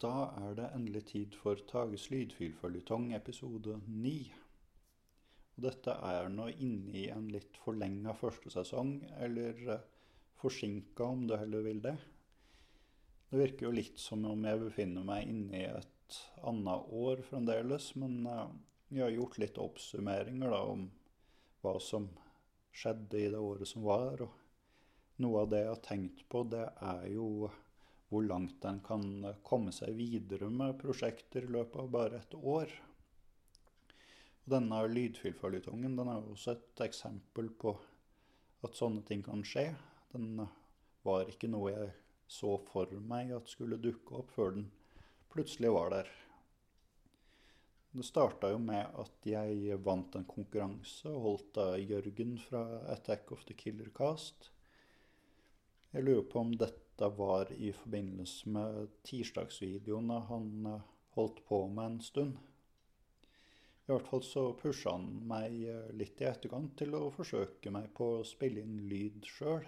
Da er det endelig tid for Tages lydfilføljetong episode 9. Og dette er nå inne i en litt forlenga første sesong, eller eh, forsinka om du heller vil det. Det virker jo litt som om jeg befinner meg inne i et annet år fremdeles, men eh, jeg har gjort litt oppsummeringer da om hva som skjedde i det året som var. Og noe av det jeg har tenkt på, det er jo hvor langt en kan komme seg videre med prosjekter i løpet av bare et år. Denne lydfyllføljetongen den er også et eksempel på at sånne ting kan skje. Den var ikke noe jeg så for meg at skulle dukke opp, før den plutselig var der. Det starta jo med at jeg vant en konkurranse og holdt av Jørgen fra Attack of the Killer Cast. Jeg lurer på om dette var i forbindelse med tirsdagsvideoene han eh, holdt på med en stund. I hvert fall så pusha han meg eh, litt i etterkant til å forsøke meg på å spille inn lyd sjøl.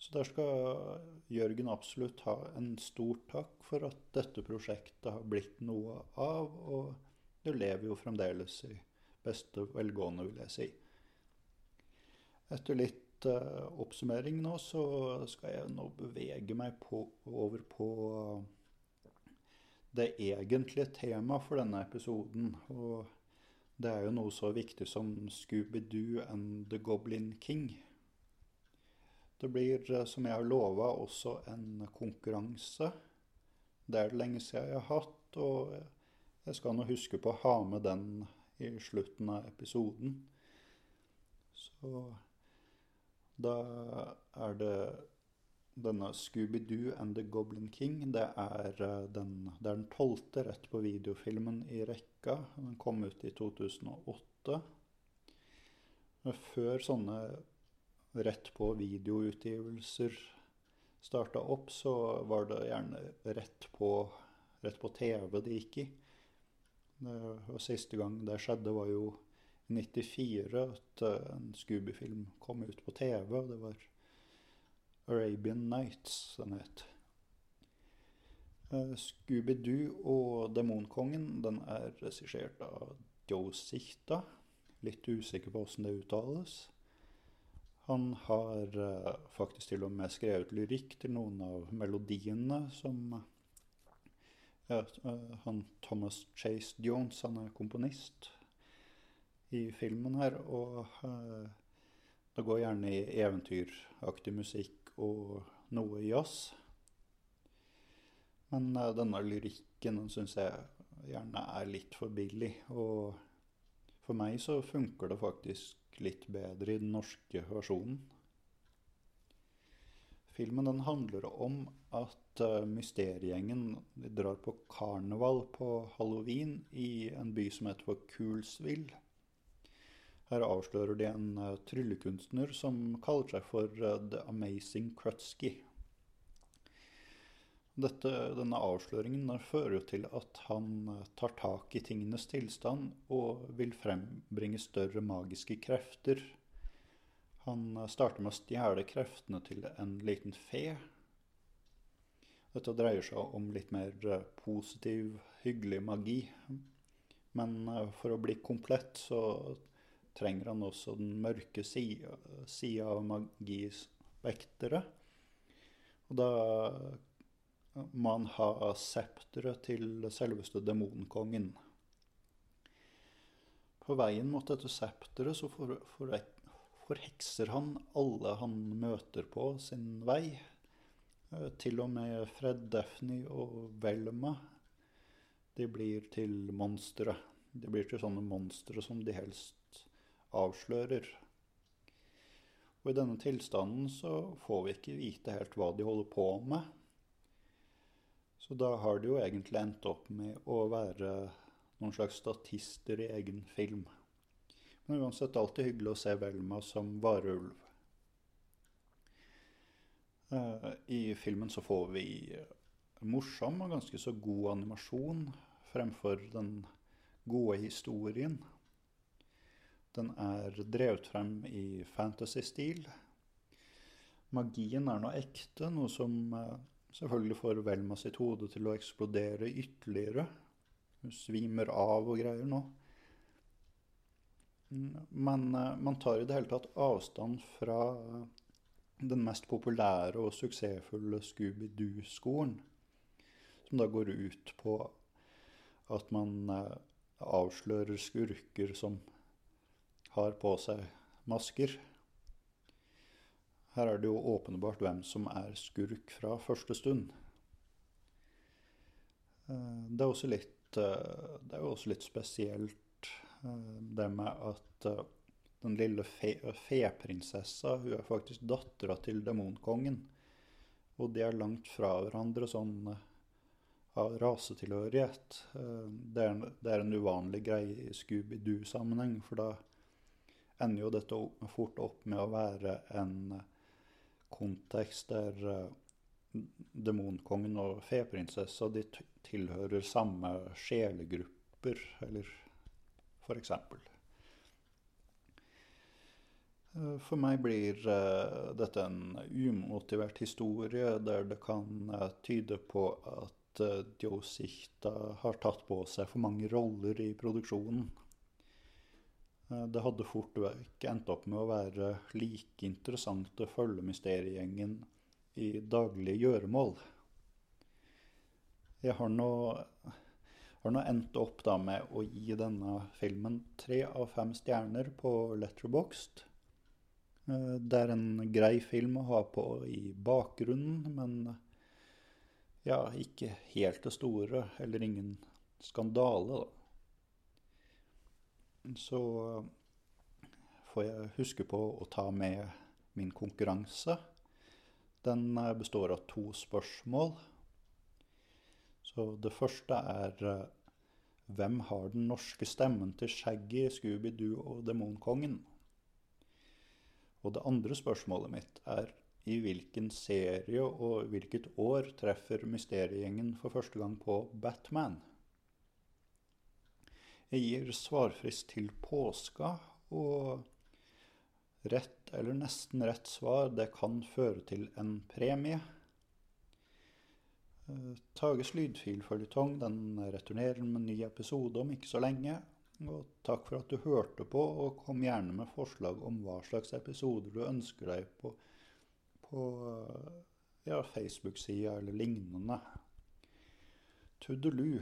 Så der skal Jørgen absolutt ha en stor takk for at dette prosjektet har blitt noe av, og det lever jo fremdeles i beste velgående, vil jeg si. Etter litt uh, oppsummering nå, så skal jeg nå bevege meg på, over på det egentlige temaet for denne episoden. Og det er jo noe så viktig som Scooby-Doo and The Goblin King. Det blir, eh, som jeg har lova, også en konkurranse. Det er det lenge siden jeg har hatt, og jeg skal nå huske på å ha med den i slutten av episoden. Så da er det denne Scooby-Doo and The Goblin King. Det er eh, den, det er den tolvte rett på videofilmen i rekka. Den kom ut i 2008. Før sånne rett på videoutgivelser starta opp, så var det gjerne rett på, rett på TV det gikk i. Det, og siste gang det skjedde, var jo 94 at eh, en Scooby-film kom ut på TV. Det var Arabian Nights den het. Uh, Scooby-Doo og Demonkongen den er regissert av Joe Sikta. Litt usikker på åssen det uttales. Han har uh, faktisk til og med skrevet lyrikk til noen av melodiene som ja, han Thomas Chase Jones, han er komponist i filmen her. Og uh, det går gjerne i eventyraktig musikk og noe jazz. Men uh, denne lyrikken syns jeg gjerne er litt for billig. Og for meg så funker det faktisk litt bedre i den norske versjonen. Filmen den handler om at uh, mysteriegjengen drar på karneval på halloween i en by som heter for Coolsville. Her avslører de en uh, tryllekunstner som kaller seg for uh, The Amazing Krutsky. Dette, denne avsløringen fører til at han uh, tar tak i tingenes tilstand og vil frembringe større magiske krefter. Han starter med å stjele kreftene til en liten fe. Dette dreier seg om litt mer positiv, hyggelig magi. Men for å bli komplett så trenger han også den mørke sida, sida av magispekteret. Og da må han ha septeret til selveste demonkongen. På veien mot dette septeret så for, for, forhekser han alle han møter på sin vei. Eh, til og med Fred Daphne og Velma. De blir til monstre. De blir til sånne monstre som de helst avslører. Og i denne tilstanden så får vi ikke vite helt hva de holder på med. Så da har de jo egentlig endt opp med å være noen slags statister i egen film. Men uansett alltid hyggelig å se Velma som varulv. Eh, I filmen så får vi morsom og ganske så god animasjon fremfor den gode historien. Den er drevet frem i fantasy-stil. Magien er noe ekte, noe som eh, selvfølgelig får Velma sitt hode til å eksplodere ytterligere. Hun svimer av og greier nå. Men eh, man tar i det hele tatt avstand fra den mest populære og suksessfulle Scooby-Doo-skolen, som da går ut på at man eh, avslører skurker som har på seg masker. Her er det jo åpenbart hvem som er skurk fra første stund. Eh, det er, også litt, eh, det er også litt spesielt eh, det med at den lille fe, feprinsessa hun er faktisk dattera til demonkongen. Og de er langt fra hverandre sånn av rasetilhørighet. Det er, det er en uvanlig greie i Scooby-Doo-sammenheng, for da ender jo dette fort opp med å være en kontekst der uh, demonkongen og feprinsessa de tilhører samme sjelegrupper, eller for eksempel. Uh, for meg blir dette en umotivert historie der det kan tyde på at Joe har tatt på seg for mange roller i produksjonen. Eh, det hadde fort vekk endt opp med å være like interessant å følge mysteriegjengen i daglige gjøremål. Jeg har nå, har nå endt opp med å gi denne filmen tre av fem stjerner på Letterboxd. Eh, det er en grei film å ha på i bakgrunnen, men ja, ikke helt det store, eller ingen skandale, da så får jeg huske på å ta med min konkurranse. Den eh, består av to spørsmål. Så det første er eh, Hvem har den norske stemmen til Shaggy, Scooby-Doo og Demonkongen? Og det andre spørsmålet mitt er i hvilken serie og hvilket år treffer mysteriegjengen for første gang på Batman? Jeg gir svarfrist til påska, og rett eller nesten rett svar, det kan føre til en premie. Eh, Tages lydfilføljetong den returnerer med en ny episode om ikke så lenge. Og takk for at du hørte på, og kom gjerne med forslag om hva slags episoder du ønsker deg på, på ja, Facebook-sida eller lignende. Tudelu.